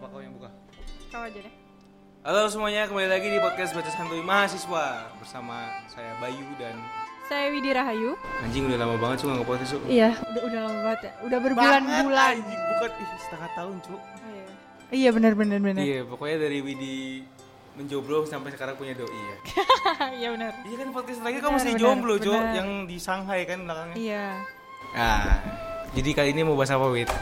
apa kau yang buka? Kau aja deh. Halo semuanya, kembali lagi di podcast Baca Santuy Mahasiswa Bersama saya Bayu dan Saya Widi Rahayu. Anjing udah lama banget cuma nge-podcast Cuk. Iya, udah udah lama banget ya. Udah berbulan-bulan. Anjing, bukan ih, setengah tahun cuk Oh, iya. Iya benar benar benar. Iya pokoknya dari Widi menjomblo sampai sekarang punya doi ya Iya benar. Iya kan podcast terakhir kamu masih benar, jomblo cuk. Yang di Shanghai kan belakangnya Iya. Nah, jadi kali ini mau bahas apa Wid?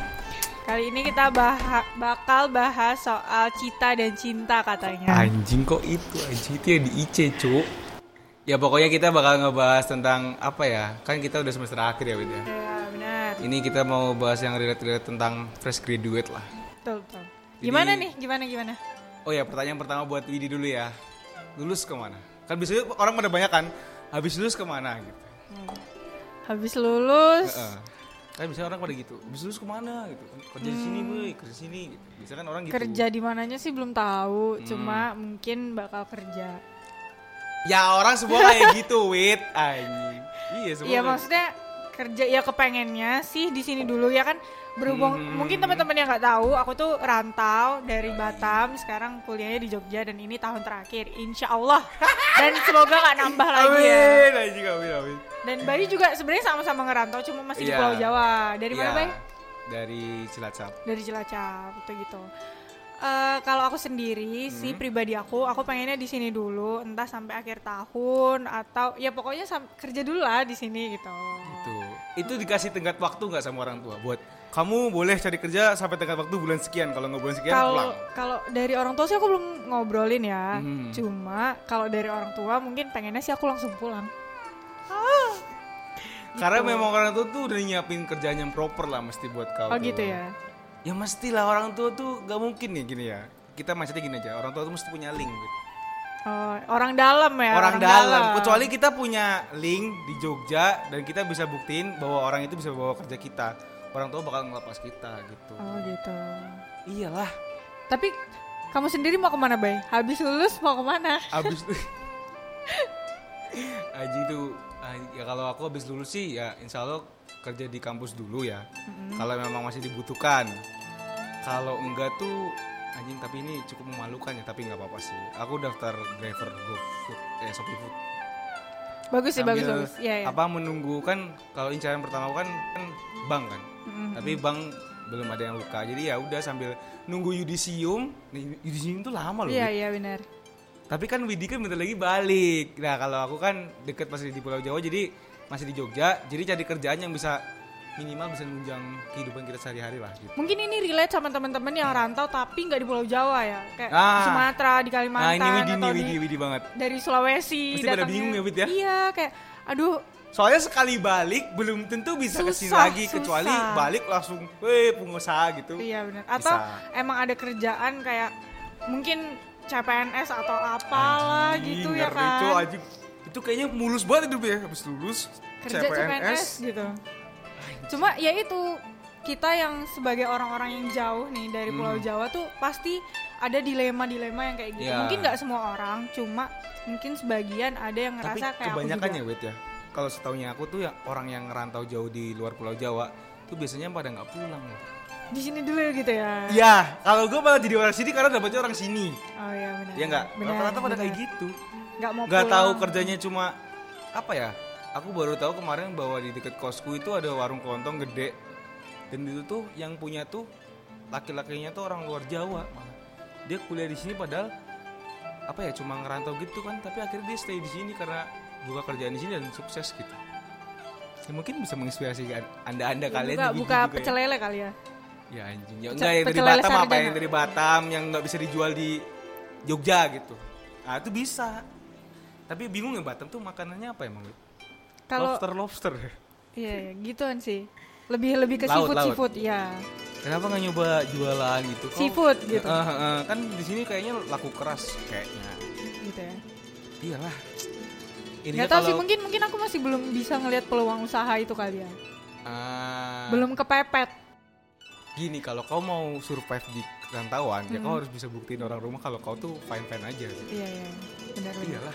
Kali ini kita baha- bakal bahas soal cita dan cinta katanya. Anjing kok itu, anjing itu yang di IC cuk Ya pokoknya kita bakal ngebahas tentang apa ya Kan kita udah semester akhir ya Wid ya Iya, benar. Ini kita mau bahas yang relate-relate tentang fresh graduate lah Betul, betul. Gimana Jadi- nih? Gimana gimana? Oh ya pertanyaan pertama buat Widi dulu ya Lulus ke mana? Kan biasanya orang pada banyak kan Habis lulus ke mana gitu Habis lulus, Heeh. Kan biasanya orang pada gitu Habis lulus ke mana? gitu Kerja di sini boy, kerja di sini gitu. Biasanya kan orang gitu. Kerja di mananya sih belum tahu, cuma mungkin bakal kerja. Ya orang semua kayak gitu Wid Anjing. Iya semua Iya maksudnya kerja ya kepengennya sih di sini dulu ya kan? Berhubung Hmm. mungkin teman-teman yang nggak tahu aku tuh rantau dari Batam sekarang kuliahnya di Jogja dan ini tahun terakhir Insya Allah. Dan semoga nggak nambah lagi ya. Amin, amin amin dan Bayu juga sebenarnya sama-sama ngerantau cuma masih di Iya. Pulau Jawa. Dari mana Iya, Bay? Dari Cilacap. Dari Cilacap itu gitu Eh, kalau aku sendiri sih Hmm. pribadi aku aku pengennya di sini dulu entah sampai akhir tahun atau ya pokoknya kerja dulu lah di sini gitu Itu Itu dikasih tenggat waktu nggak sama orang tua Buat kamu boleh cari kerja sampai tenggat waktu bulan sekian Kalau nggak bulan sekian kalau pulang kalau dari orang tua sih aku belum ngobrolin ya Hmm. cuma kalau dari orang tua mungkin pengennya sih aku langsung pulang Karena memang orang tua tuh udah nyiapin kerjaan yang proper lah mesti buat kau. oh tuh. gitu ya Ya mestilah orang tua tuh gak mungkin nih gini ya. Kita mindsetnya gini aja, orang tua tuh mesti punya link. gitu. oh, orang dalam ya orang, dalam. Kecuali kita punya link di Jogja dan kita bisa buktiin bahwa orang itu bisa bawa kerja kita. Orang tua bakal ngelepas kita gitu. oh gitu Iyalah, tapi kamu sendiri mau ke mana bay habis lulus mau ke mana abis Aji tuh ya kalau aku habis lulus sih ya insya Allah kerja di kampus dulu ya kalau memang masih dibutuhkan kalau enggak tuh anjing tapi ini cukup memalukan ya tapi nggak apa-apa sih. Aku daftar driver GoFood eh Shopee Food. Bagus sih bagus Sambil bagus. Ya ya apa menunggu kan kalau incaran pertama kan kan bank kan. Mm-mm. tapi bank belum ada yang buka. Jadi ya udah sambil nunggu yudisium. Nih yudisium tuh lama loh iya iya benar. Tapi kan Widi kan bentar lagi balik. Nah kalau aku kan deket masih di Pulau Jawa jadi masih di Jogja. Jadi cari kerjaan yang bisa minimal bisa menunjang kehidupan kita sehari-hari lah gitu. mungkin ini relate sama teman-teman yang rantau tapi nggak di Pulau Jawa ya kayak Ah. di Sumatera di Nah Kalimantan ini Widi atau Widi di Widi banget. dari Sulawesi Pasti pada bingung ya, Wid, ya? iya kayak aduh Soalnya sekali balik belum tentu bisa ke sini Susah, lagi kecuali susah. balik langsung, weh pengusaha gitu. Iya benar. Atau Bisa. emang ada kerjaan kayak mungkin CPNS atau apalah Anjing, gitu ya kan. Anjing. Itu kayaknya mulus banget hidup ya habis lulus Kerja CPNS. gitu. Cuma ya itu kita yang sebagai orang-orang yang jauh nih dari Pulau Jawa tuh pasti ada dilema-dilema yang kayak gitu. Hmm. Iya. Mungkin nggak semua orang, cuma mungkin sebagian ada yang Tapi ngerasa kayak kebanyakan aku ya. Wid ya. Kalau setahunya aku tuh ya orang yang ngerantau jauh di luar Pulau Jawa tuh biasanya pada nggak pulang. Di sini dulu gitu ya. Iya, kalau gue malah jadi orang sini karena dapetnya orang sini. Oh iya benar. Iya nggak? Rata-rata pada kayak gitu. Nggak mau Nggak tahu kerjanya cuma apa ya? Aku baru tahu kemarin bahwa di deket kosku itu ada warung kelontong gede. Dan itu tuh yang punya tuh laki-lakinya tuh orang luar Jawa. Dia kuliah di sini padahal apa ya cuma ngerantau gitu kan, tapi akhirnya dia stay di sini karena buka kerjaan di sini dan sukses gitu. Ya, mungkin bisa menginspirasi anda-anda Ya, kalian buka, gitu buka juga ya. pecel lele kali ya. Ya anjing, ya enggak yang dari Batam apa yang dari Batam yang nggak bisa dijual di Jogja gitu. Nah itu bisa. Tapi bingung ya Batam tuh makanannya apa emang? Kalau lobster lobster. Iya, iya, gituan sih. Lebih lebih ke Laut, seafood laut. seafood ya. Kenapa nggak nyoba jualan gitu? Kok- Seafood gitu. Eh, eh, kan di sini kayaknya laku keras kayaknya. gitu ya. Iyalah. Nggak tahu sih mungkin mungkin aku masih belum bisa ngelihat peluang usaha itu kali ya. Ah, Belum kepepet. Gini kalau kau mau survive di rantauan, ya Hmm. kau harus bisa buktiin orang rumah kalau kau tuh fine fine aja. Iya iya. Benar benar.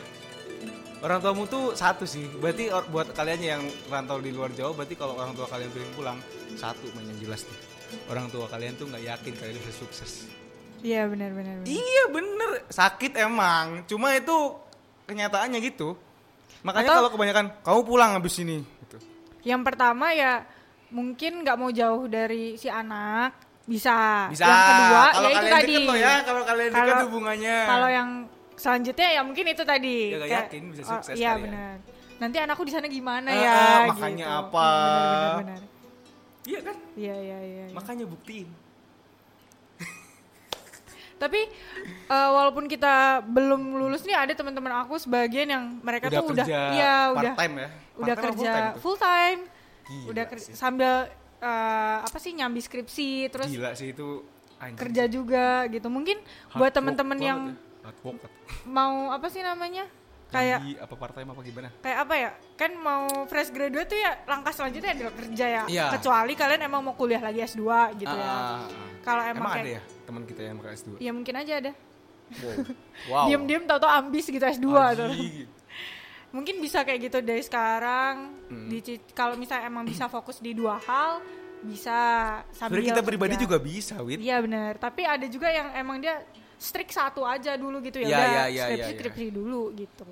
Orang tuamu tuh satu sih. Berarti or- buat kalian yang rantau di luar Jawa, berarti kalau orang tua kalian pengen pulang, satu main yang jelas nih. Orang tua kalian tuh nggak yakin kalian bisa sukses. Iya benar benar. benar. Iya bener, sakit emang. Cuma itu kenyataannya gitu. Makanya kalau kebanyakan kamu pulang habis ini. Gitu. Yang pertama ya mungkin nggak mau jauh dari si anak bisa. Bisa. Yang kedua kalau ya itu kalian tadi. ya, kalau kalian dekat hubungannya. Kalau yang selanjutnya ya mungkin itu tadi. Ya, Kayak, yakin bisa oh, sukses Iya kali ya. benar. Nanti anakku di sana gimana Ah, ya? ah, makanya gitu. apa? Benar, benar, benar. Iya kan? Iya iya iya. iya. Makanya buktiin. Tapi eh, walaupun kita belum lulus nih ada teman-teman aku sebagian yang mereka udah tuh kerja udah iya part udah time ya. udah Part-time apa kerja full-time tuh? full time. Gila udah ker- sih. sambil eh, apa sih nyambi skripsi terus Gila sih itu anjing. kerja juga gitu. Mungkin Hard buat teman-teman yang ya. Work mau apa sih namanya? Kayak Jadi apa part time apa gimana? kayak apa ya? Kan mau fresh graduate tuh ya langkah selanjutnya adalah kerja ya. Iya. Kecuali kalian emang mau kuliah lagi S2 gitu ya. Ah, ah, ah. Kalau emang, Emang kayak ada ya teman kita yang pakai S2? Ya mungkin aja ada. Wow. wow. Diem-diem tau-tau ambis gitu S2 tuh. Anjing. Mungkin bisa kayak gitu dari sekarang. Hmm. Kalau misalnya emang bisa fokus di dua hal, bisa sambil Sebenarnya kita pribadi juga bisa, Wit. Iya benar. Tapi ada juga yang emang dia strict satu aja dulu gitu ya. Udah iya, iya, skripsi iya, iya. skripsi dulu gitu.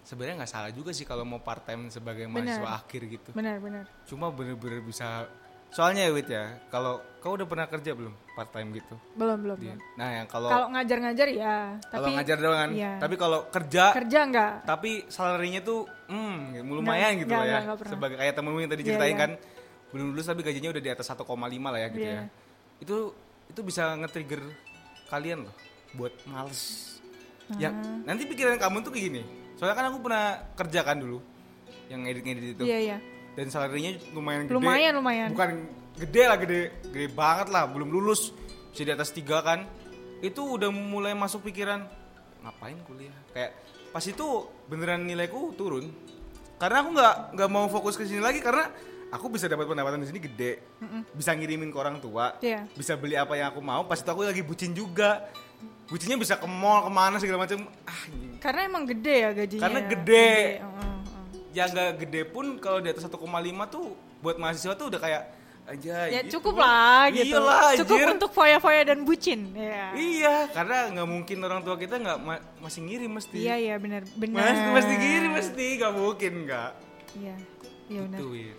Sebenarnya nggak salah juga sih kalau mau part time sebagai Bener. mahasiswa akhir gitu. Benar benar. Cuma bener-bener bisa. Soalnya ya, Wit ya, kalau kau udah pernah kerja belum part time gitu? Belum belum. Di- belum. Nah, yang kalau Kalau ngajar-ngajar ya. kalau ngajar doang kan. iya. Tapi kalau kerja kerja enggak? tapi salarinya tuh hmm lumayan Nggak, gitu nggak, lah ya. nggak pernah. Sebagai kayak temenmu yang tadi Iya, ceritain iya. kan belum lulus tapi gajinya udah di atas 1,5 lah ya gitu Iya. ya. Itu itu bisa nge-trigger kalian loh buat males. Ya, Ah. nanti pikiran kamu tuh kayak gini. Soalnya kan aku pernah kerja kan dulu yang ngedit-ngedit itu. Iya iya. Dan salarinya lumayan gede. Lumayan lumayan. Bukan gede lah, gede gede banget lah, belum lulus. Bisa di atas tiga kan. Itu udah mulai masuk pikiran ngapain kuliah. Kayak pas itu beneran nilaiku turun. Karena aku nggak nggak mau fokus ke sini lagi karena aku bisa dapat pendapatan di sini gede. Bisa ngirimin ke orang tua. Iya. Bisa beli apa yang aku mau. Pas itu aku lagi bucin juga. Bucinnya bisa ke mall ke mana segala macam. Ah. Karena emang gede ya gajinya. Karena gede. Heeh, heeh. yang nggak gede pun kalau di atas 1,5 tuh buat mahasiswa tuh udah kayak aja Ya gitu. cukup lah gitu. Iyalah, cukup anjir. untuk foya-foya dan bucin. Ya. Iya, karena nggak mungkin orang tua kita nggak ma- masih ngirim mesti. Iya iya benar benar. Mas, mesti ngirim mesti nggak mungkin nggak. Iya. Iya benar. Itu Wir.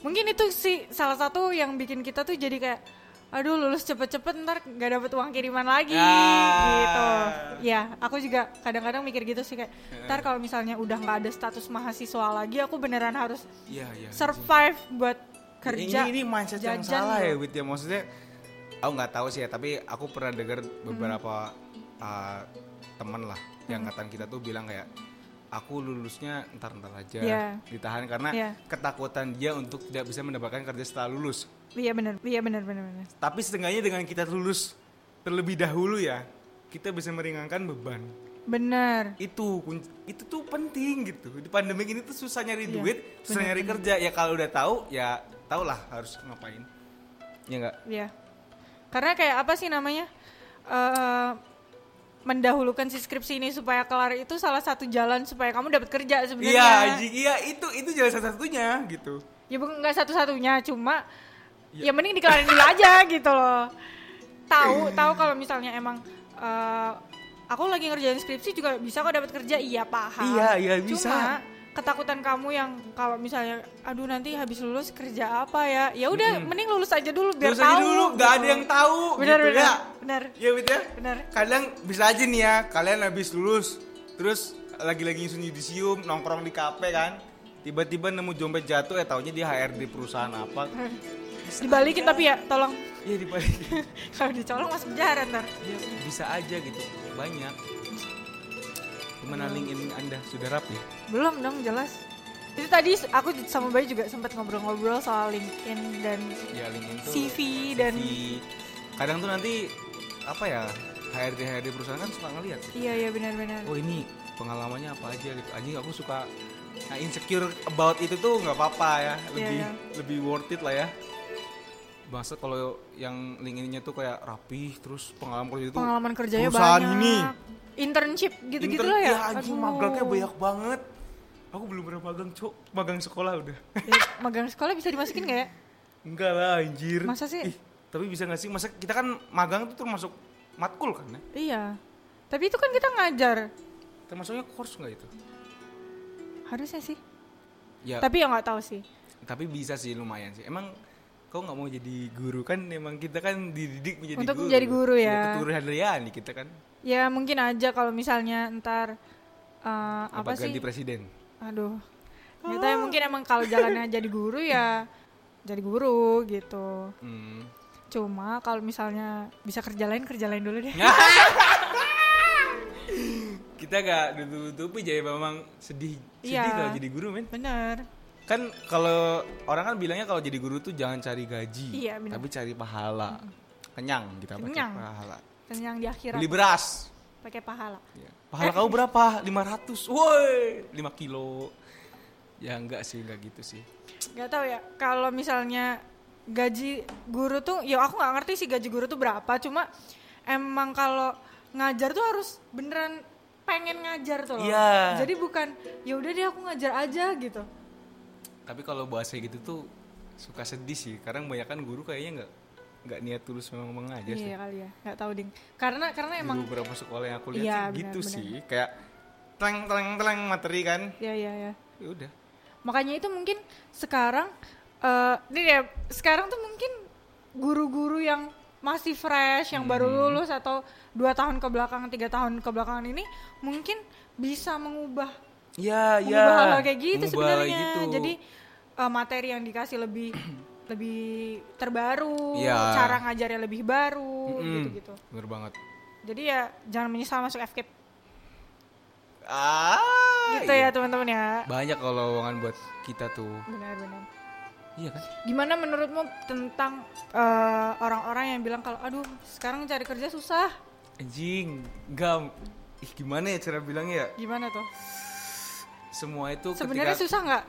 Mungkin itu sih salah satu yang bikin kita tuh jadi kayak aduh lulus cepet-cepet ntar gak dapet uang kiriman lagi Ah. gitu ya aku juga kadang-kadang mikir gitu sih kayak ntar kalau misalnya udah nggak ada status mahasiswa lagi aku beneran harus Iya iya. survive buat kerja Ini, ini mindset yang jajan salah ya, loh. Wit ya maksudnya. Aku nggak tahu sih ya, tapi aku pernah dengar beberapa uh, teman lah yang Hmm. angkatan kita tuh bilang kayak aku lulusnya ntar-ntar aja Iya. ditahan karena Iya. ketakutan dia untuk tidak bisa mendapatkan kerja setelah lulus. iya bener iya bener bener bener Tapi setengahnya dengan kita lulus terlebih dahulu ya, kita bisa meringankan beban. bener Itu itu tuh penting gitu. Di pandemi ini tuh susah nyari Iya, duit, susah nyari kerja. Ya kalau udah tahu ya tau lah harus ngapain. Ya enggak? Iya. Karena kayak apa sih namanya? eh mendahulukan si skripsi ini supaya kelar itu salah satu jalan supaya kamu dapat kerja sebenarnya. Iya, iya itu itu jalan satu-satunya gitu. Ya bukan nggak satu-satunya, cuma Iya. ya mending dikelarin dulu aja gitu loh. Tahu, tahu kalau misalnya emang eh, aku lagi ngerjain skripsi juga bisa kok dapat kerja, iya paham. Iya, iya, bisa. Cuma ketakutan kamu yang kalau misalnya aduh nanti habis lulus kerja apa ya? Ya udah mending lulus aja dulu biar aja tahu. dulu, nggak gitu. ada yang tahu Benar, gitu benar, ya. benar. Iya, Wit ya. Benar. Kadang bisa aja nih ya, kalian habis lulus, terus lagi-lagi nyusun yudisium, nongkrong di kafe kan. Tiba-tiba nemu dompet jatuh, ya taunya dia HRD perusahaan apa. Dibalikin tapi ya, tolong. Iya dibalik. Kalau dicolong masuk penjara ntar. Iya, bisa aja gitu. Banyak. Gimana LinkedIn Anda sudah rapi? Belum dong, jelas. Itu tadi aku sama Bayu juga sempat ngobrol-ngobrol soal LinkedIn dan Ya LinkedIn tuh CV dan CV. kadang tuh nanti apa ya HRD HRD perusahaan kan suka ngeliat iya iya benar-benar. oh ini pengalamannya apa aja gitu anjing aku suka nah insecure about itu tuh nggak apa-apa ya lebih iya. lebih worth it lah ya Bangsa kalau yang LinkedIn-nya tuh kayak rapih terus pengalaman kerja itu Pengalaman kerjanya perusahaan banyak. ini Internship gitu-gitu Inter- lah ya. anjing Aduh. magangnya banyak banget aku belum pernah magang cok magang sekolah udah Ya, magang sekolah bisa dimasukin nggak ya? enggak lah anjir Masa sih? Ih, tapi bisa nggak sih masa kita kan magang tuh termasuk matkul kan ya? Iya. Tapi itu kan kita ngajar. Termasuknya course nggak itu? Harusnya sih. Ya, Tapi ya nggak tahu sih. tapi bisa sih lumayan sih. Emang kau nggak mau jadi guru kan? Emang kita kan dididik menjadi Untuk guru. menjadi guru ya. Keturunan Hadriani kita kan. Ya mungkin aja kalau misalnya ntar eh, apa, Apa, sih? ganti presiden? Aduh. Nggak tahu ya, mungkin emang kalau jalannya jadi guru ya jadi guru gitu. Hmm. Cuma kalau misalnya bisa kerja lain kerja lain dulu deh. kita gak tutup-tutupi jadi memang sedih sedih Iya. kalau jadi guru men Bener. Kan kalau orang kan bilangnya kalau jadi guru tuh jangan cari gaji Iya, tapi cari pahala. Kenyang kita pakai Kenyang. pahala. Dan yang di akhirat. Beli beras. Pakai pahala. Iya. pahala kamu berapa? 500 woi 5 kilo. Ya enggak sih enggak gitu sih. Gak tahu ya kalau misalnya gaji guru tuh ya aku nggak ngerti sih gaji guru tuh berapa. Cuma emang kalau ngajar tuh harus beneran pengen ngajar tuh loh. Iya. jadi bukan ya udah deh aku ngajar aja gitu tapi kalau bahasa gitu tuh suka sedih sih. Karena kebanyakan guru kayaknya nggak nggak niat tulus memang mengajar sih. iya kali ya. Nggak tahu ding. Karena karena di emang beberapa sekolah yang aku lihat Iya, sih gitu benar-benar. sih. Kayak teleng teleng teleng materi kan. Ya ya ya ya udah. Makanya itu mungkin sekarang eh ini ya sekarang tuh mungkin guru-guru yang masih fresh yang baru Hmm. lulus atau dua tahun ke belakang tiga tahun ke belakangan ini mungkin bisa mengubah ya ya mengubah hal-hal kayak gitu mengubah sebenarnya. gitu. jadi eh, materi yang dikasih lebih lebih terbaru Iya. cara ngajarnya lebih baru Mm-mm. gitu-gitu bener banget jadi ya jangan menyesal masuk FKIP ah gitu iya. ya teman-teman ya banyak kalau lowongan buat kita tuh benar-benar iya kan Gimana menurutmu tentang eh, orang-orang yang bilang kalau aduh sekarang cari kerja susah? anjing enggak ih gimana ya cara bilangnya ya Gimana tuh? semua itu Sebenarnya ketika susah nggak?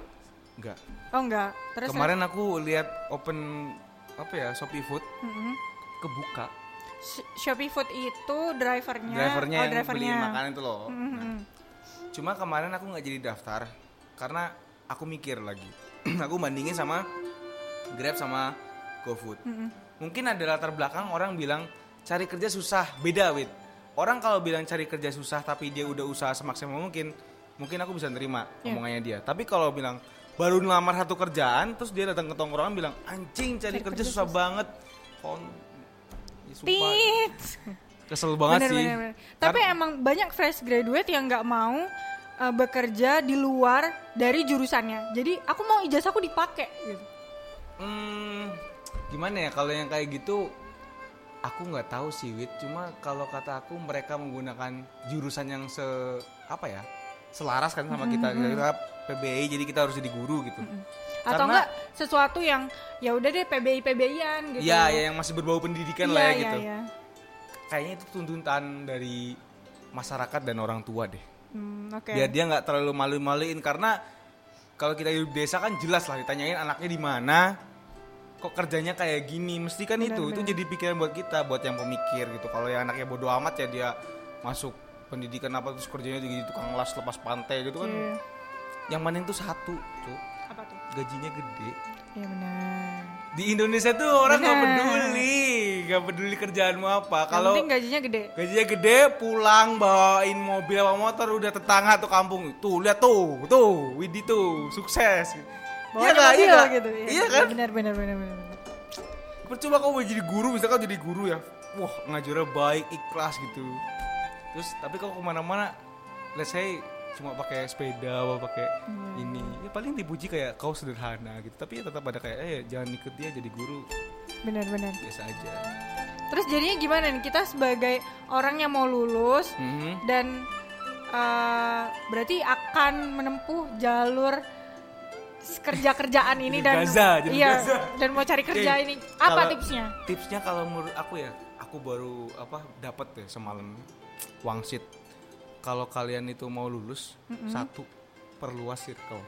Enggak Oh enggak. Terus kemarin aku lihat open apa ya Shopee Food Mm-mm. kebuka Sh- Shopee Food itu drivernya. drivernya oh, yang drivernya. beli makanan itu loh Mm-mm. Cuma kemarin aku nggak jadi daftar karena aku mikir lagi. aku bandingin sama Grab sama GoFood. Mm-mm. Mungkin ada latar belakang orang bilang cari kerja susah, beda wit. Orang kalau bilang cari kerja susah tapi dia udah usaha semaksimal mungkin, mungkin aku bisa nerima Iya. omongannya dia. Tapi kalau bilang baru ngelamar satu kerjaan terus dia datang ke tongkrongan bilang anjing cari, Cari kerja, kerja susah banget. Kon Tit. kesel banget Bener, sih. bener, bener. Tapi emang banyak fresh graduate yang nggak mau eh, bekerja di luar dari jurusannya. Jadi aku mau ijazahku dipakai gitu. Hmm, gimana ya kalau yang kayak gitu aku nggak tahu sih Wit cuma kalau kata aku mereka menggunakan jurusan yang se apa ya selaras kan sama kita. Kita PBI jadi kita harus jadi guru gitu. Atau Karena- enggak sesuatu yang ya udah deh PBI PBI-an gitu. ya ya yang masih berbau pendidikan Iya, lah ya iya, gitu. iya. kayaknya itu tuntutan dari masyarakat dan orang tua deh. Hmm, oke. biar dia nggak terlalu malu-maluin karena kalau kita hidup desa kan jelas lah ditanyain anaknya di mana kok kerjanya kayak gini. Mesti kan itu itu jadi pikiran buat kita buat yang pemikir gitu. Kalau yang anaknya bodoh amat ya dia masuk pendidikan apa terus kerjanya jadi tukang las lepas pantai gitu kan Iya. yang penting tuh satu cuk Apa tuh? gajinya gede Iya benar. di Indonesia tuh orang nggak peduli nggak peduli kerjaanmu apa kalau gajinya gede. Gajinya gede, pulang bawain mobil apa motor udah tetangga tuh kampung. Tuh lihat tuh, tuh Widi tuh sukses. Bawanya nggak? mobil nggak? gitu. Iya kan? Benar benar benar benar. Percuma kamu mau jadi guru, misalkan jadi guru ya. Wah ngajarnya baik, ikhlas gitu. Terus tapi kalau ke mana-mana, let's say cuma pakai sepeda apa pakai Iya. ini ya paling dipuji kayak kau sederhana gitu tapi ya tetap ada kayak eh jangan ikut dia jadi guru Benar benar. biasa aja Terus jadinya gimana nih kita sebagai orang yang mau lulus Mhm. dan eh, berarti akan menempuh jalur kerja-kerjaan ini Jadi dan Gaza, iya Gaza. dan mau cari kerja Oke, ini apa kalau- tipsnya? tipsnya kalau menurut aku ya aku baru apa dapat ya semalam wangsit kalau kalian itu mau lulus satu perluas circle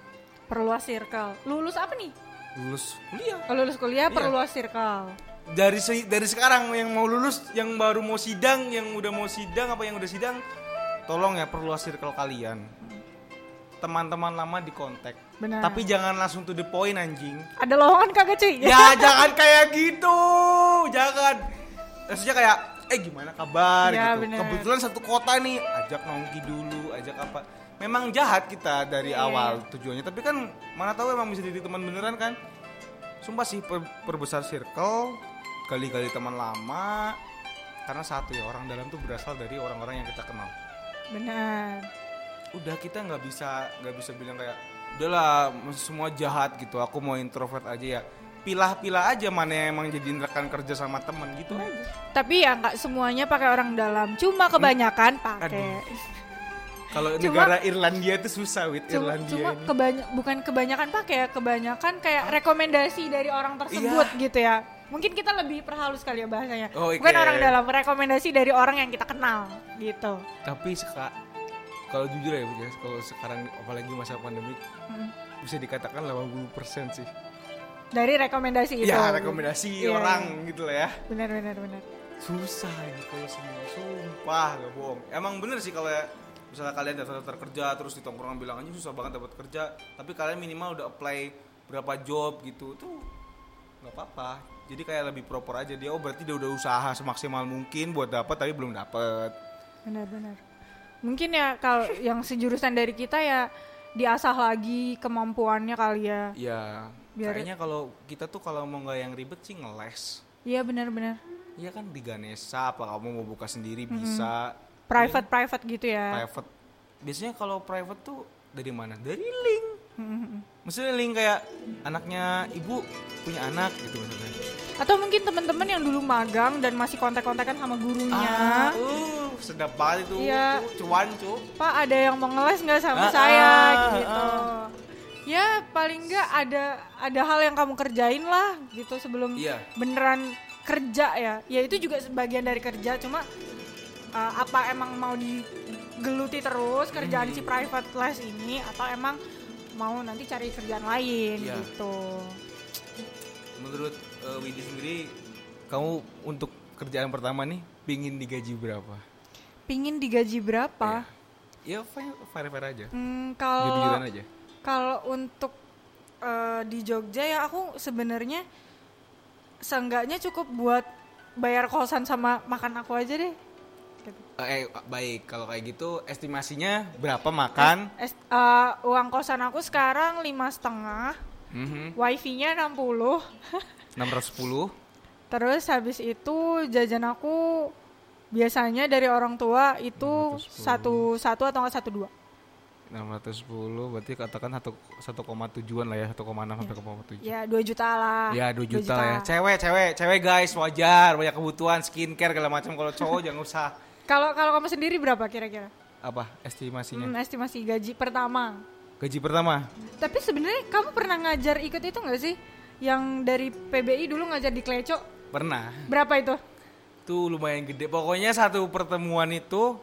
Perluas circle. Lulus apa nih? lulus kuliah Kalau lulus kuliah Iya. perluas circle. dari se- dari sekarang yang mau lulus yang baru mau sidang yang udah mau sidang apa yang udah sidang tolong ya perluas circle kalian teman-teman lama di kontak Benar. tapi jangan langsung to the point anjing Ada lowongan kagak cuy? ya jangan kayak gitu jangan maksudnya kayak eh gimana kabar? Ya, gitu. bener. kebetulan satu kota nih ajak nongki dulu ajak apa. Memang jahat kita dari Iya. awal tujuannya tapi kan mana tahu emang bisa jadi teman beneran kan. Sumpah sih per- perbesar circle kali-kali teman lama karena satu ya orang dalam tuh berasal dari orang-orang yang kita kenal. Benar udah kita nggak bisa nggak bisa bilang kayak udahlah semua jahat gitu aku mau introvert aja ya pilah-pilah aja mana yang emang jadi rekan kerja sama temen gitu aja. Tapi ya nggak semuanya pakai orang dalam. Cuma kebanyakan pakai. Kalau negara Irlandia itu susah wit cuma, Irlandia cuma ini. bukan kebanyakan pakai ya kebanyakan kayak rekomendasi dari orang tersebut gitu ya. Mungkin kita lebih perhalus kali ya bahasanya. Iya. Oh, bukan oke. orang dalam rekomendasi dari orang yang kita kenal gitu. Tapi seka kalau jujur ya Bu, ya, kalau sekarang apalagi masa pandemi Mm. bisa dikatakan 80% sih dari rekomendasi itu. ya rekomendasi Iya, orang gitu lah ya. Benar benar benar. Susah ini kalau semua sumpah gak bohong. Emang bener sih kalau ya, misalnya kalian daftar daftar kerja terus di tongkrongan bilang aja susah banget dapat kerja tapi kalian minimal udah apply berapa job gitu tuh nggak apa-apa. Jadi kayak lebih proper aja. Dia oh berarti dia udah usaha semaksimal mungkin buat dapat tapi belum dapat benar benar. Mungkin ya kalau yang sejurusan dari kita ya diasah lagi kemampuannya kali ya. Ya Biar- kayaknya kalau kita tuh kalau mau nggak yang ribet sih ngeles. Iya benar benar. Iya kan di Ganesha apa kamu mau buka sendiri bisa. Private private gitu ya. Private. Biasanya kalau private tuh dari mana? Dari link. Mm-mm. maksudnya link kayak anaknya ibu punya anak gitu maksudnya. Atau mungkin teman-teman yang dulu magang dan masih kontak-kontakan sama gurunya. Ah, uh, sedap banget itu. Iya. tuh, cuan cu. Pak ada yang mau ngeles nggak Ah, sama saya? ah, gitu. Ya paling nggak ada ada hal yang kamu kerjain lah gitu sebelum Iya. beneran kerja ya. Ya itu juga sebagian dari kerja cuma uh, apa emang mau digeluti terus kerjaan Hmm. si private les ini atau emang mau nanti cari kerjaan lain Iya. gitu. menurut eh, Widi sendiri kamu untuk kerjaan pertama nih pingin digaji berapa Pingin digaji berapa? ya fair fair, aja Hmm, kalau jujur-jujuran aja Kalau untuk eh, di Jogja ya aku sebenarnya seenggaknya cukup buat bayar kosan sama makan aku aja deh. Gitu. eh baik kalau kayak gitu estimasinya berapa makan Es- eh, uang kosan aku sekarang lima setengah, Mhm. wifi-nya 60 610 Terus habis itu jajan aku biasanya dari orang tua itu 610. satu satu atau enggak satu dua. 610 berarti katakan 1 1,7an lah ya 1,6 sampai 1,7 Ya 2 juta lah. Ya 2 2 juta, ya. Cewek, cewek, cewek guys wajar banyak kebutuhan skincare segala macam. Kalau cowok jangan usah. Kalau kalau kamu sendiri berapa kira-kira? Apa estimasinya? Hmm, estimasi gaji pertama. Gaji pertama? Tapi sebenarnya kamu pernah ngajar ikut itu nggak sih? Yang dari PBI dulu ngajar di Kleco, Pernah. berapa itu? Tuh lumayan gede. Pokoknya satu pertemuan itu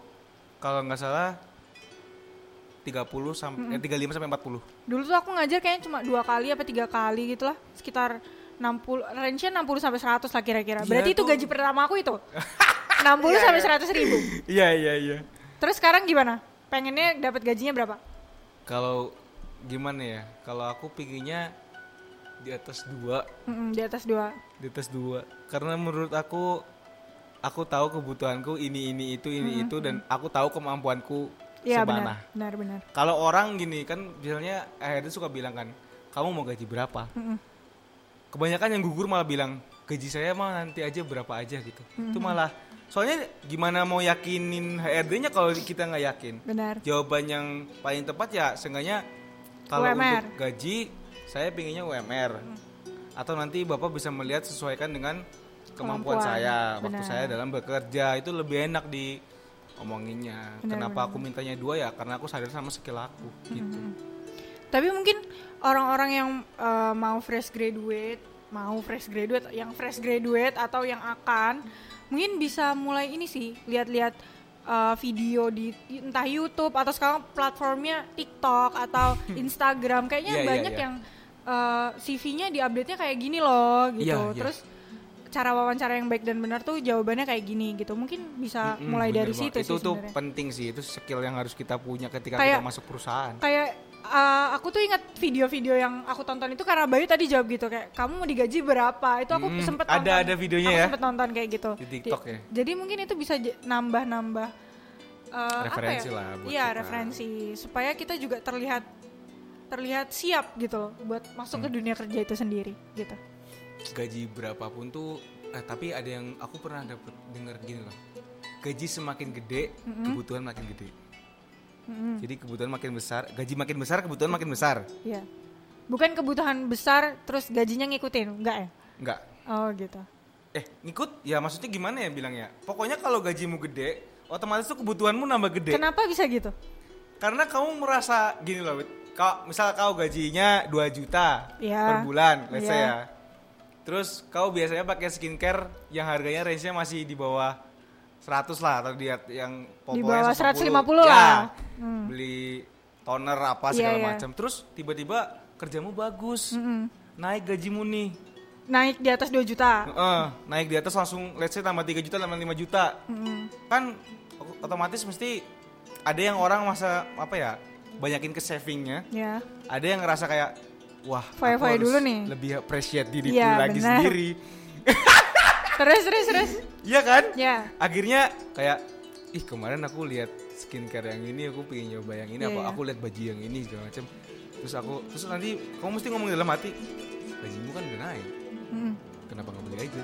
kalau nggak salah 30 sampai eh, 35 sampai 40. Dulu tuh aku ngajar kayaknya cuma dua kali apa tiga kali gitu lah, sekitar 60, range-nya 60 sampai 100 lah kira-kira. Iya, Berarti itu gaji pertama aku itu. 60 sampai 100 ribu. Iya, iya, iya. Terus sekarang gimana? Pengennya dapat gajinya berapa? Kalau gimana ya? Kalau aku pinginnya di atas dua Mm-mm, di atas dua. di atas dua karena menurut aku aku tahu kebutuhanku ini ini itu ini itu dan aku tahu kemampuanku Semana benar, benar, benar. kalau orang gini kan misalnya akhirnya suka bilang kan kamu mau gaji berapa Mm-mm. kebanyakan yang gugur malah bilang gaji saya mah nanti aja berapa aja gitu itu malah soalnya gimana mau yakinin HRD-nya kalau kita nggak yakin Benar. jawaban yang paling tepat ya seenggaknya kalau UMR. untuk gaji saya pinginnya UMR atau nanti bapak bisa melihat sesuaikan dengan kemampuan, Kemampuan, saya waktu benar. saya dalam bekerja itu lebih enak di omonginnya Benar, kenapa benar. aku mintanya dua ya karena aku sadar sama skill aku gitu Tapi mungkin orang-orang yang eh, mau fresh graduate, mau fresh graduate, yang fresh graduate atau yang akan, mungkin bisa mulai ini sih, lihat-lihat eh, video di entah YouTube atau sekarang platformnya TikTok atau Instagram, kayaknya Iya, iya, banyak iya. yang eh, CV-nya diupdate-nya kayak gini loh, gitu. Iya, iya. Terus cara wawancara yang baik dan benar tuh jawabannya kayak gini gitu. Mungkin bisa Mm-mm, mulai dari banget. situ itu sih tuh sebenarnya. penting sih itu skill yang harus kita punya ketika Kayak- kita masuk perusahaan kayak uh, aku tuh ingat video-video yang aku tonton itu karena Bayu tadi jawab gitu kayak kamu mau digaji berapa itu aku Mm, sempet ada- nonton ada videonya aku ya? sempet nonton kayak gitu Di TikTok ya? jadi mungkin itu bisa nambah-nambah uh, Referensi apa ya? lah buat iya kita. referensi supaya kita juga terlihat terlihat siap gitu loh buat masuk Hmm. ke dunia kerja itu sendiri gitu gaji berapapun tuh eh, tapi ada yang aku pernah dapet denger gini loh. Gaji semakin gede kebutuhan makin gede. Mm-mm. jadi kebutuhan makin besar gaji makin besar kebutuhan makin besar. Iya. bukan kebutuhan besar terus gajinya ngikutin enggak ya? Enggak. Oh gitu. Eh ngikut? Ya maksudnya gimana ya bilangnya? Pokoknya kalau gajimu gede otomatis tuh kebutuhanmu nambah gede. Kenapa bisa gitu? Karena kamu merasa gini loh kau misal kau gajinya 2 juta Iya. per bulan let's say Iya. ya terus kau biasanya pakai skincare yang harganya range-nya masih di bawah 100 lah atau di yang Di bawah 150. 150 Ya, lah. Hmm. beli toner apa Iya, segala iya. macam terus tiba-tiba kerjamu bagus Mm-mm. naik gajimu nih naik di atas 2 juta Heeh, naik di atas langsung let's say tambah 3 juta tambah 5 juta Mm-mm. kan otomatis mesti ada yang orang masa apa ya banyakin ke savingnya ya ada yang ngerasa kayak wah harus dulu nih. lebih appreciate diriku Iya, lagi benar. sendiri. Terus terus terus. Iya kan? Ya akhirnya kayak ih kemarin aku lihat skincare yang ini aku pengen nyoba yang ini Iya, apa iya. aku lihat baju yang ini segala macam terus aku terus nanti kamu mesti ngomong dalam hati gajimu kan udah naik. Mm-mm. kenapa nggak beli aja?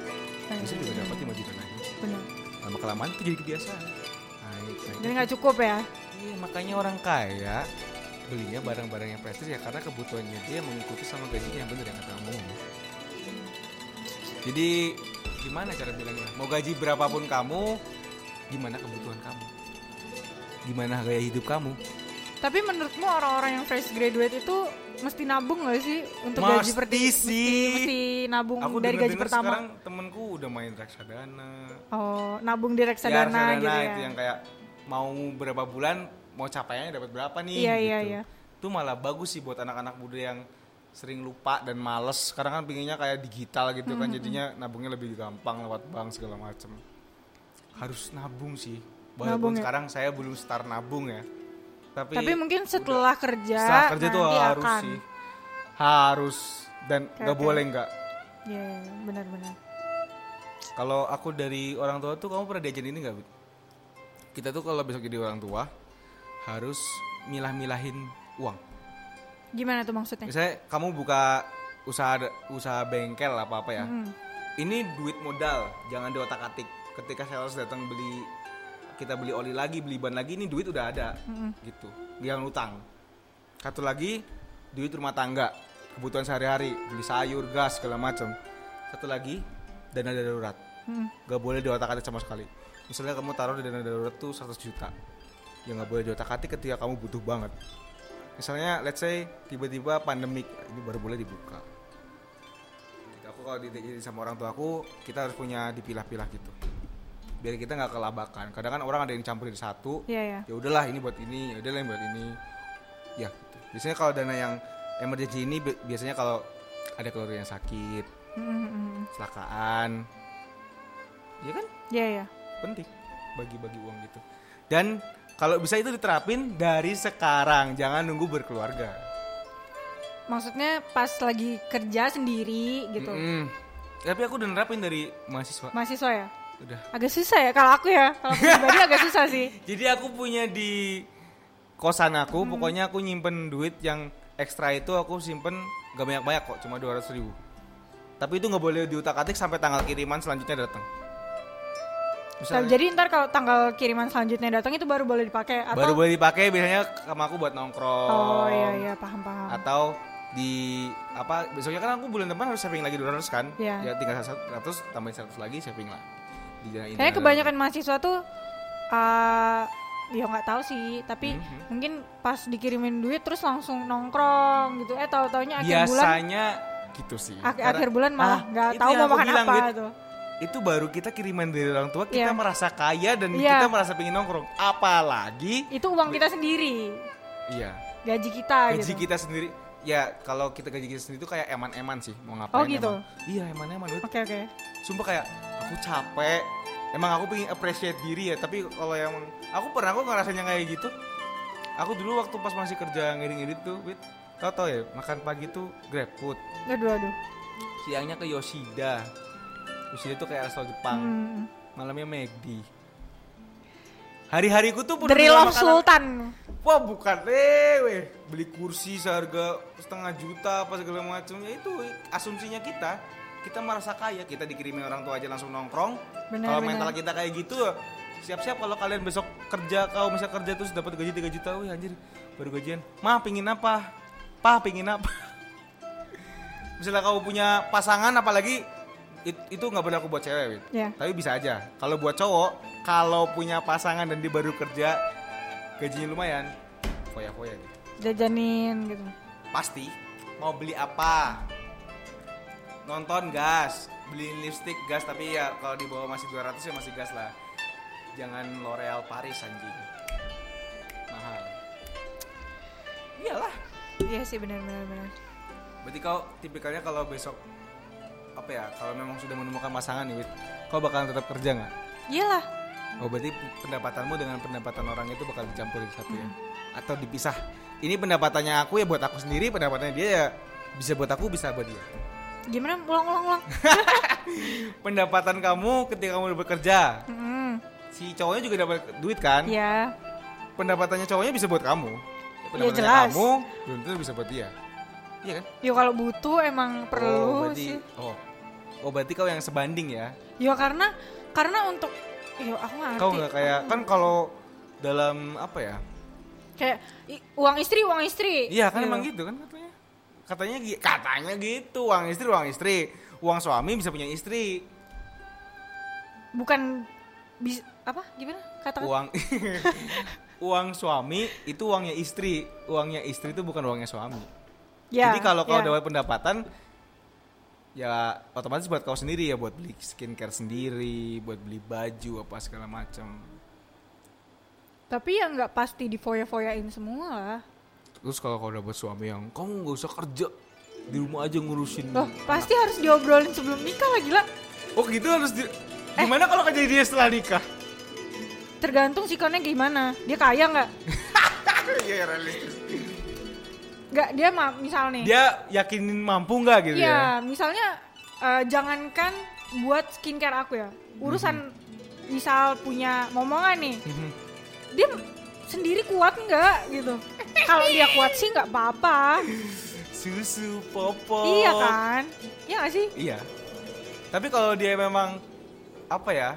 Iya, bisa juga dapat 5 juta lagi benar. Lama kelamaan itu jadi kebiasaan. Naik naik jadi nggak cukup ya? Iya makanya orang kaya belinya barang-barang yang prestis ya karena kebutuhannya dia mengikuti sama gajinya bener yang kata kamu. Jadi gimana cara bilangnya? Mau gaji berapapun kamu, gimana kebutuhan kamu? Gimana gaya hidup kamu? tapi menurutmu orang-orang yang fresh graduate itu mesti nabung gak sih untuk gaji Mesti perti sih. mesti, mesti nabung Aku dari gaji pertama sekarang temenku udah main reksadana. oh nabung di Ya, reksadana gitu ya itu yang kayak mau berapa bulan mau capaiannya dapat berapa nih Iya, iya, gitu. iya. Itu malah bagus sih buat anak-anak muda yang sering lupa dan males. Sekarang kan pinginnya kayak digital gitu kan jadinya nabungnya lebih gampang lewat bank segala macem. Harus nabung sih. Walaupun Nabung ya? sekarang saya belum start nabung ya. Tapi, tapi mungkin setelah kerja setelah kerja tuh harus akan sih. Harus dan nggak oke. boleh nggak. Iya, iya, benar-benar Kalau aku dari orang tua tuh kamu pernah diajarin ini nggak? Kita tuh kalau besok jadi orang tua harus milah-milahin uang. gimana tuh maksudnya Misalnya kamu buka usaha usaha bengkel apa apa ya. Mm. Ini duit modal, jangan diotak-atik. Ketika sales datang beli kita beli oli lagi, beli ban lagi, ini duit udah ada, gitu. Jangan utang. Satu lagi duit rumah tangga, kebutuhan sehari-hari, beli sayur, gas segala macam. Satu lagi dana darurat. Mm. Gak boleh diotak-atik sama sekali. Misalnya kamu taruh di dana darurat tuh 100 juta. Ya nggak boleh diotak-atik ketika kamu butuh banget. Misalnya let's say tiba-tiba pandemik ini baru boleh dibuka. Jadi Aku kalau di sama orang tua aku kita harus punya dipilah-pilah gitu. Biar kita nggak kelabakan. Kadang kan orang ada yang campurin satu. Iya ya. Ya udahlah ini buat ini, ya udahlah ini buat ini. Ya gitu. Biasanya kalau dana yang emergency ini bi- biasanya kalau ada keluarga yang sakit, kecelakaan. Ya kan? Iya ya. penting bagi-bagi uang gitu. Dan kalau bisa itu diterapin dari sekarang, jangan nunggu berkeluarga. Maksudnya pas lagi kerja sendiri gitu. Mm-mm. Tapi aku udah nerapin dari mahasiswa. Mahasiswa ya? Udah. Agak susah ya kalau aku ya. Kalau pribadi agak susah sih. Jadi aku punya di kosan aku, pokoknya aku nyimpen duit yang ekstra itu aku simpen gak banyak-banyak kok, cuma 200 ribu. Tapi itu nggak boleh diutak-atik sampai tanggal kiriman selanjutnya datang. Nah, jadi ntar kalau tanggal kiriman selanjutnya datang itu baru boleh dipakai atau baru boleh dipakai biasanya sama aku buat nongkrong. Oh iya iya paham paham. atau di apa besoknya kan aku bulan depan harus saving lagi 200 kan Iya. ya tinggal 100 tambahin 100 lagi saving lah di dana ini Kayaknya kebanyakan mahasiswa tuh uh, ya nggak tahu sih, tapi Mhm. mungkin pas dikirimin duit terus langsung nongkrong gitu. Eh tahu taunya akhir bulan biasanya gitu sih ak- akhir bulan malah Ah, nggak itu tahu mau makan apa Wit. tuh. Itu baru kita kiriman dari orang tua kita Iya. merasa kaya dan Iya. kita merasa pengen nongkrong apalagi Itu uang kita sendiri, iya gaji kita gaji gitu. kita sendiri ya kalau kita gaji kita sendiri itu kayak eman-eman sih mau ngapain Oh, gitu? emang. iya eman-eman. Oke oke. sumpah kayak aku capek emang aku pengen appreciate diri ya tapi kalau yang aku pernah aku ngerasain yang kayak gitu aku dulu waktu pas masih kerja ngiring-ngiring tuh wit tau tau ya makan pagi tuh grab food aduh aduh siangnya ke Yoshida Yoshida tuh kayak asal Jepang. Hmm. malamnya McD hari-hariku tuh penuh of makanan- Sultan. Wah bukan. Eh weh. Beli kursi seharga setengah juta apa segala macam ya itu asumsinya kita. Kita merasa kaya. Kita dikirimin orang tua aja langsung nongkrong. Kalau mental kita kayak gitu siap-siap kalau kalian besok kerja kau misal kerja terus dapat gaji 3 juta wih anjir baru gajian. Mah pingin apa? Pa pingin apa? Misalnya kau punya pasangan apalagi it- itu nggak berlaku buat cewek. Ya. tapi bisa aja. Kalau buat cowok kalau punya pasangan dan dia baru kerja gajinya lumayan. Foya-foya gitu. Jajanin gitu. Pasti. Mau beli apa? Nonton gas. Beli lipstick gas tapi ya kalau di bawah masih 200 ya masih gas lah. Jangan L'Oreal Paris anjing. Mahal. Iyalah. Iya sih benar benar benar. Berarti kau tipikalnya kalau besok apa ya kalau memang sudah menemukan pasangan nih kau bakalan tetap kerja nggak iyalah Oh berarti pendapatanmu dengan pendapatan orang itu bakal dicampur di satu ya? Atau dipisah? Ini pendapatannya aku ya buat aku sendiri, pendapatannya dia ya bisa buat aku, bisa buat dia. gimana ulang ulang ulang Pendapatan kamu ketika kamu bekerja, Hmm, si cowoknya juga dapat duit kan? ya Pendapatannya cowoknya bisa buat kamu. Ya, pendapatannya jelas. kamu belum tentu bisa buat dia. Iya kan? yo kalau butuh emang perlu oh, berarti, sih Oh, oh berarti kau yang sebanding ya? yo karena karena untuk yo aku ngerti Kau nggak kayak kan kalau dalam apa ya? kayak uang istri uang istri Iya kan emang gitu kan katanya. Katanya katanya gitu, uang istri uang istri. Uang suami bisa punya istri. bukan bis apa gimana kata Uang uang suami itu uangnya istri. Uangnya istri itu bukan uangnya suami. Ya, Jadi kalau kau ya. dapat pendapatan ya otomatis buat kau sendiri ya buat beli skincare sendiri, buat beli baju apa segala macam. tapi ya nggak pasti difoya-foyain semua lah Terus kalau kau dapat suami yang kamu nggak usah kerja di rumah aja ngurusin. loh pasti harus diobrolin sebelum nikah lah gila Oh gitu harus di Gimana kalau kerja dia setelah nikah? tergantung sikonnya gimana dia kaya nggak Iya realistis. Nggak dia mah misal nih Dia yakinin mampu nggak gitu ya? Iya, misalnya eh, jangankan buat skincare aku ya, urusan misal punya momongan nih, Mhm. dia sendiri kuat nggak gitu? Kalau dia kuat sih nggak apa-apa, Susu popo. iya kan? Iya nggak sih? Iya. Tapi kalau dia memang apa ya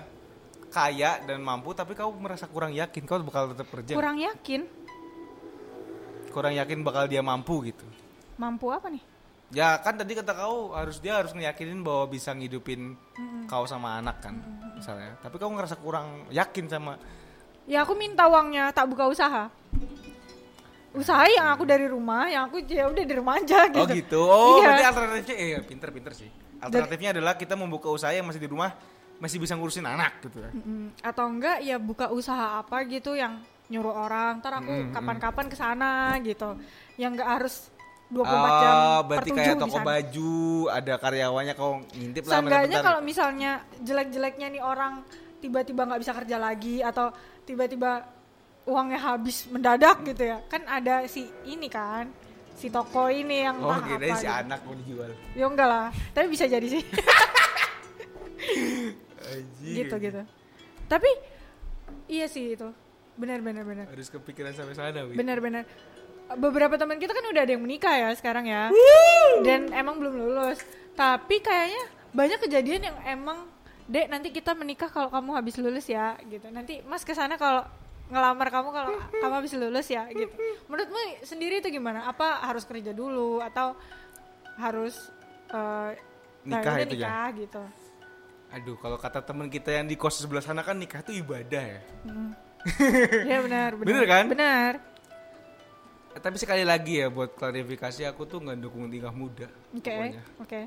kaya dan mampu, tapi kau merasa kurang yakin, kau bakal tetap kerja. Kurang yakin, Kurang yakin bakal dia mampu gitu. mampu apa nih? Ya kan tadi kata kau harus dia harus ngeyakinin bahwa bisa ngidupin kau sama anak kan, misalnya. Tapi kau ngerasa kurang yakin sama Ya aku minta uangnya, tak buka usaha. Usaha yang aku dari rumah, yang aku ya udah di rumah aja gitu. Oh gitu. Oh, Iya. berarti alternatifnya eh pinter-pinter sih. Alternatifnya adalah kita membuka usaha yang masih di rumah masih bisa ngurusin anak gitu ya. Mm, atau enggak ya buka usaha apa gitu yang nyuruh orang ntar aku kapan-kapan ke sana gitu. Yang enggak harus 24 jam Oh, per berarti 7 kayak toko baju, ada karyawannya kau ngintip lah Seenggaknya kalau misalnya jelek-jeleknya nih orang tiba-tiba nggak bisa kerja lagi atau tiba-tiba uangnya habis mendadak gitu ya. Kan ada si ini kan si toko ini yang Oh, apa si gitu. anak mau dijual. ya enggak lah tapi bisa jadi sih. Gitu gitu. Tapi iya sih itu benar benar benar. Harus kepikiran sampai sana, Wi. benar-benar beberapa teman kita kan udah ada yang menikah ya sekarang ya. Dan emang belum lulus. Tapi kayaknya banyak kejadian yang emang dek nanti kita menikah kalau kamu habis lulus ya gitu. Nanti mas ke sana kalau ngelamar kamu kalau kamu habis lulus ya gitu. Menurutmu sendiri itu gimana? Apa harus kerja dulu atau harus nah, Nikah itu ya? nikah gitu? Aduh, kalau kata teman kita yang di kos sebelah sana kan nikah itu ibadah ya. Ya benar benar Bener kan? benar Eh, Tapi sekali lagi ya buat klarifikasi aku tuh nggak dukung nikah muda. oke pokoknya. oke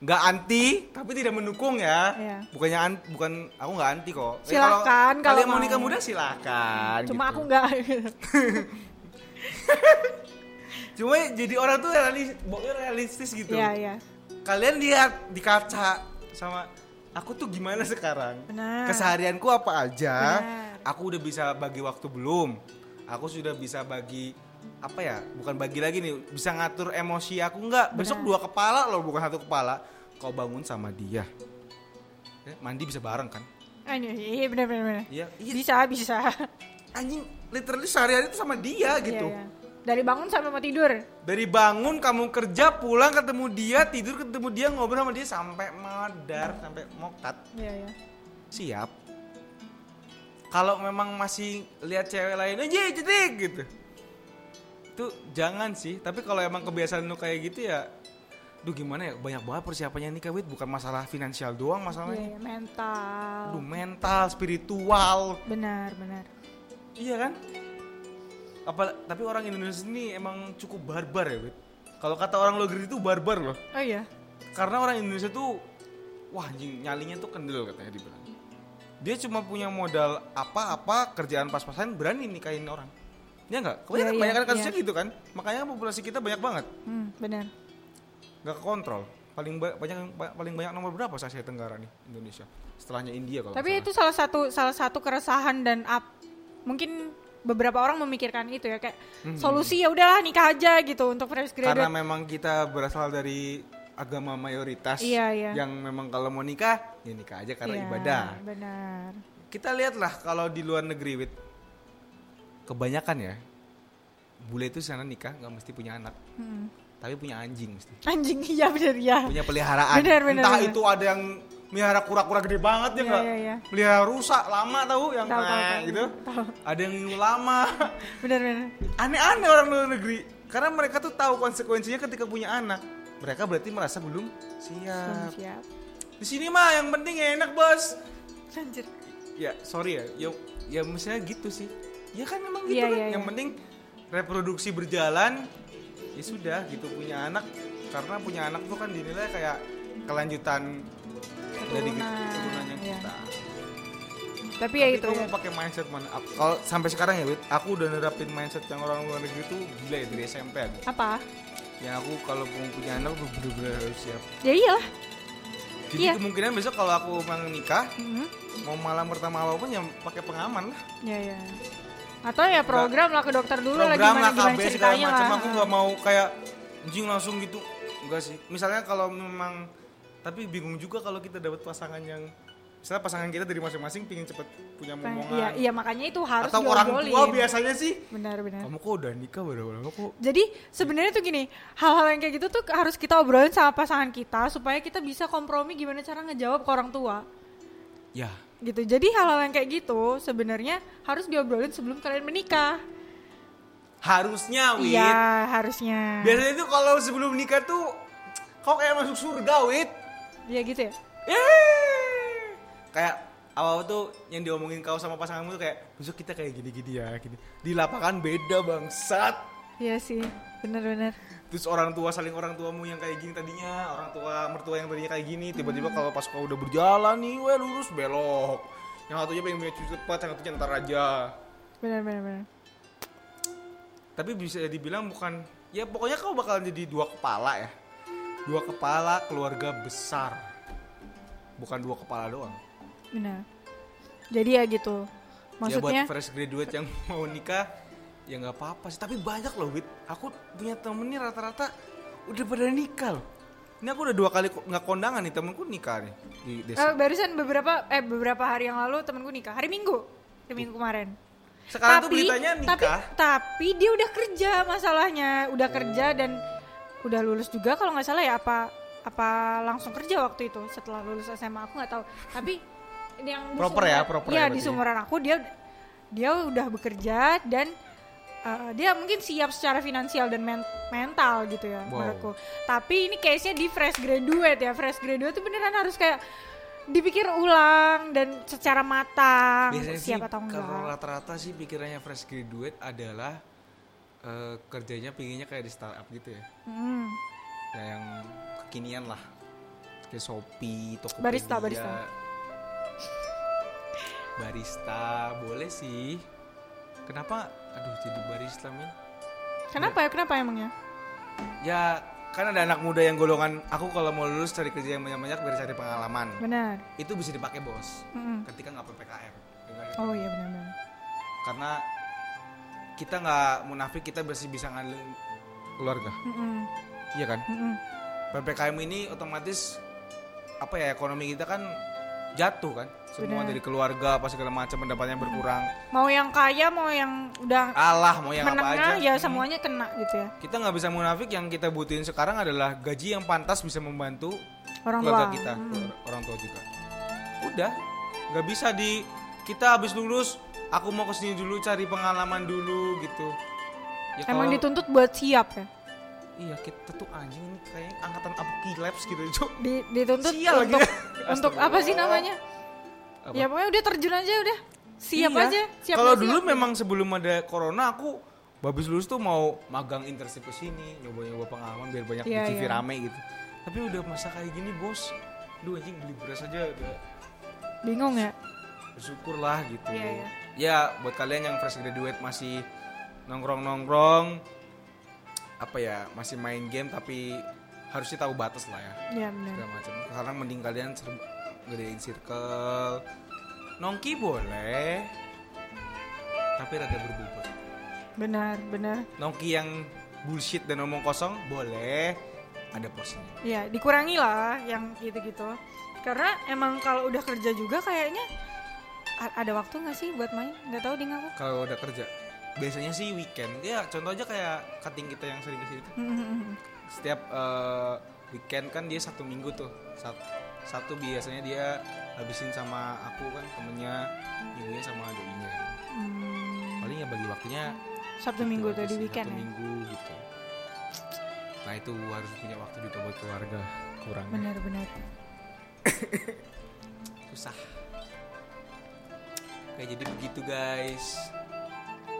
Nggak anti, tapi tidak mendukung ya. Iya. Bukannya an- bukan aku nggak anti kok. Eh, Silakan kalau kalian mau nikah muda silakan. cuma gitu. aku enggak Cuma jadi orang tuh realis, pokoknya realistis gitu. Iya iya Kalian lihat di kaca sama aku tuh gimana sekarang? Benar. Keseharianku apa aja? Benar. Aku udah bisa bagi waktu belum? aku sudah bisa bagi apa ya bukan bagi lagi nih bisa ngatur emosi aku nggak besok dua kepala loh bukan satu kepala kau bangun sama dia Ya, mandi bisa bareng kan Ah, iya, iya benar benar benar. iya iya Bisa bisa. anjing literally sehari-hari itu sama dia gitu Iya, iya. Dari bangun sampai mau tidur. dari bangun kamu kerja pulang ketemu dia tidur ketemu dia ngobrol sama dia sampai modar sampai mokat Iya iya. siap kalau memang masih lihat cewek lain aja cedik gitu. Itu jangan sih tapi kalau emang kebiasaan lu kayak gitu ya Duh gimana ya banyak banget persiapannya nikah wit bukan masalah finansial doang masalahnya. Iya, mental. Aduh mental spiritual. Benar benar. iya kan? Apa tapi orang Indonesia ini emang cukup barbar ya wit kalau kata orang luar negeri itu barbar loh. Oh iya. karena orang Indonesia tuh wah anjing nyalinya tuh kendel katanya dibilang dia cuma punya modal apa-apa kerjaan pas-pasan berani nikahin orang ya enggak kebanyakan, Iya, kebanyakan kasusnya iya. gitu kan makanya populasi kita banyak banget Hmm, benar. nggak kekontrol paling ba- banyak ba- paling banyak nomor berapa sih Asia Tenggara nih Indonesia setelahnya India kalau Tapi itu salah satu salah satu keresahan dan up mungkin beberapa orang memikirkan itu ya kayak solusi ya udahlah nikah aja gitu untuk fresh salah. karena graduate. memang kita berasal dari agama mayoritas Iya, iya. yang memang kalau mau nikah ya nikah aja karena Iya, ibadah Benar. kita lihatlah kalau di luar negeri wit kebanyakan ya bule itu sana nikah nggak mesti punya anak Hmm. tapi punya anjing mesti Anjing iya benar ya. punya peliharaan Benar, benar, entah benar. itu ada yang melihara kura-kura gede banget ya Iya, nggak iya, iya. melihara rusak lama tahu yang Tahu, tahu, nah, tahu. gitu Tahu. ada yang lama Benar benar. aneh-aneh orang luar negeri karena mereka tuh tahu konsekuensinya ketika punya anak mereka berarti merasa belum siap Siap. di sini mah yang penting enak bos Anjir. ya sorry ya ya ya misalnya gitu sih ya kan memang gitu Iya, kan iya, yang iya. penting reproduksi berjalan ya sudah gitu punya anak karena punya anak tuh kan dinilai kayak kelanjutan dari Keturunan, keturunannya iya. kita Tapi ya Tapi itu kamu ya. pakai mindset mana kalau sampai sekarang ya Wit aku udah nerapin mindset yang orang luar negeri tuh gila ya dari SMP aku Apa? Yang aku kalau punya anak tuh bener-bener harus siap Ya iyalah. jadi Iya. kemungkinan besok kalau aku mau nikah Mhm. mau malam pertama apa pun ya pakai pengaman lah Ya ya. Atau ya program lah ke dokter dulu program gimana lah gimana KB segala macam aku nggak mau kayak anjing langsung gitu enggak sih misalnya kalau memang tapi bingung juga kalau kita dapat pasangan yang misalnya pasangan kita dari masing-masing pingin cepet punya Iya, momongan iya makanya itu harus atau orang tua biasanya sih Benar benar. kamu kok udah nikah baru lama kok Jadi sebenarnya tuh gini, hal-hal yang kayak gitu tuh harus kita obrolin sama pasangan kita supaya kita bisa kompromi gimana cara ngejawab ke orang tua. ya Gitu. Jadi hal-hal yang kayak gitu sebenarnya harus diobrolin sebelum kalian menikah. harusnya wit Iya, harusnya. biasanya itu kalau sebelum nikah tuh kau kayak masuk surga wit Iya gitu ya. Yeay. Kayak awal tuh yang diomongin kau sama pasanganmu tuh kayak besok kita kayak gini-gini ya gini. Di lapangan beda bangsat. Iya sih, benar-benar. terus orang tua saling orang tuamu yang kayak gini tadinya orang tua mertua yang tadinya kayak gini tiba-tiba kalau pas kau udah berjalan nih weh lurus belok. Yang satunya pengen punya cucu cepat yang satunya ntar aja. Benar-benar. benar. tapi bisa dibilang bukan ya pokoknya kau bakal jadi dua kepala ya. Dua kepala keluarga besar. Bukan dua kepala doang Benar. Jadi ya gitu. Maksudnya ya buat fresh graduate yang mau nikah ya nggak apa-apa sih tapi banyak loh wit aku punya temen nih rata-rata udah pada nikah loh ini aku udah dua kali nggak kondangan nih temenku nikah nih di eh, desa barusan beberapa eh beberapa hari yang lalu temanku nikah. Hari Minggu. Hari Minggu kemarin. sekarang tuh beritanya tapi nikah tapi dia udah kerja masalahnya udah kerja dan udah lulus juga kalau nggak salah ya apa apa langsung kerja waktu itu setelah lulus SMA aku nggak tahu tapi yang di Proper ya, seumuran- proper iya ya di berarti. seumuran aku dia dia udah bekerja dan uh, dia mungkin siap secara finansial dan men- mental gitu ya Wow. menurutku tapi ini case nya di fresh graduate ya fresh graduate itu beneran harus kayak dipikir ulang dan secara matang biasanya siap sih atau enggak kalau rata-rata sih pikirannya fresh graduate adalah eh, kerjanya pinginnya kayak di startup gitu ya ya yang kekinian lah kayak Shopee, Tokopedia Barista, barista. Barista boleh sih kenapa aduh jadi barista men Kenapa ya? Kenapa emangnya? ya kan ada anak muda yang golongan aku kalau mau lulus cari kerja yang banyak-banyak biar cari pengalaman Benar. itu bisa dipakai bos Mm-mm. ketika nggak ppkm Ya kan? Oh iya benar-benar. karena kita nggak munafik kita masih bisa ngandelin keluarga Mm-mm. iya kan Mm-mm. ppkm ini otomatis apa ya ekonomi kita kan jatuh kan? Semua Benar. dari keluarga apa segala macam pendapatnya berkurang. Mau yang kaya mau yang udah Allah mau yang apa aja. menengah ya Hmm. semuanya kena gitu ya. Kita nggak bisa munafik yang kita butuhin sekarang adalah gaji yang pantas bisa membantu orang keluarga tua. kita Mm. orang tua juga. Udah nggak bisa di kita habis lulus aku mau ke sini dulu cari pengalaman dulu gitu. Ya emang kalau- dituntut buat siap ya iya kita tuh anjing ini kayak angkatan apocalypse gitu Cuk. Di- dituntut Sial lagi untuk ya. untuk apa sih namanya Apa? ya pokoknya udah terjun aja udah siap Iya. aja siap kalau dulu siap. memang sebelum ada corona aku habis lulus tuh mau magang internship ke sini nyoba-nyoba pengalaman biar banyak Iya, di CV iya. rame gitu tapi udah masa kayak gini bos lu anjing beli beras aja udah bingung ya bersyukur lah gitu Iya, iya. ya buat kalian yang fresh graduate masih nongkrong nongkrong apa ya masih main game tapi harusnya tahu batas lah ya. Ya benar. Segala macam. Sekarang mending kalian gedein circle. Nongki boleh tapi rada berbobot. Benar benar. Nongki yang bullshit dan omong kosong boleh ada porsinya. Ya dikurangi lah yang gitu-gitu. Karena emang kalau udah kerja juga kayaknya ada waktu nggak sih buat main? Nggak tahu di ngaku kalau udah kerja biasanya sih weekend. Ya contoh aja kayak cutting kita yang sering ke sini tuh. Setiap eh, weekend kan dia satu minggu tuh. Satu, satu biasanya dia habisin sama aku kan temennya minggunya sama doi-nya Hmm, paling ya bagi waktunya sabtu gitu minggu aja tuh di sih, weekend Sabtu ya? minggu gitu. Nah itu harus punya waktu juga buat keluarga kurang benar-benar susah. Kayak jadi begitu guys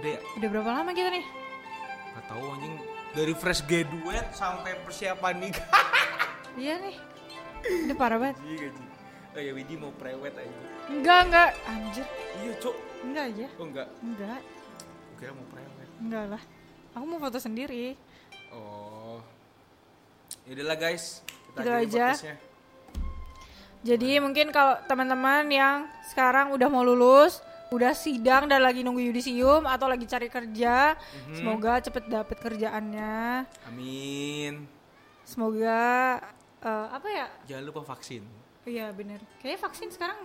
udah ya udah berapa lama kita nih nggak tahu anjing dari fresh graduate sampai persiapan nikah iya nih udah parah banget Iya gaji. Oh ya Widi mau prewed aja. enggak enggak anjir Iya cok. enggak aja Oh enggak. enggak kira mau prewed. enggak lah aku mau foto sendiri Oh. Yaudahlah guys. Kita Gitu akhiri aja. podcastnya. Jadi mungkin kalau teman-teman yang sekarang udah mau lulus, udah sidang dan lagi nunggu yudisium atau lagi cari kerja, Mhm. semoga cepet dapet kerjaannya. Amin. Semoga eh, apa ya? Jangan lupa vaksin. Iya bener. Kayaknya vaksin sekarang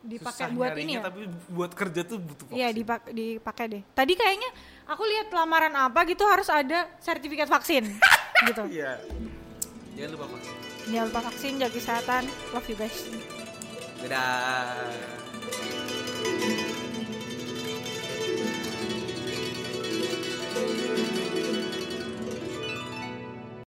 dipakai Susah buat ini ya. Tapi buat kerja tuh butuh vaksin. Iya dipak dipakai deh. Tadi kayaknya aku lihat lamaran apa gitu harus ada sertifikat vaksin gitu. Iya. Jangan lupa vaksin. Jangan lupa vaksin, jaga kesehatan. Love you guys. Dadah.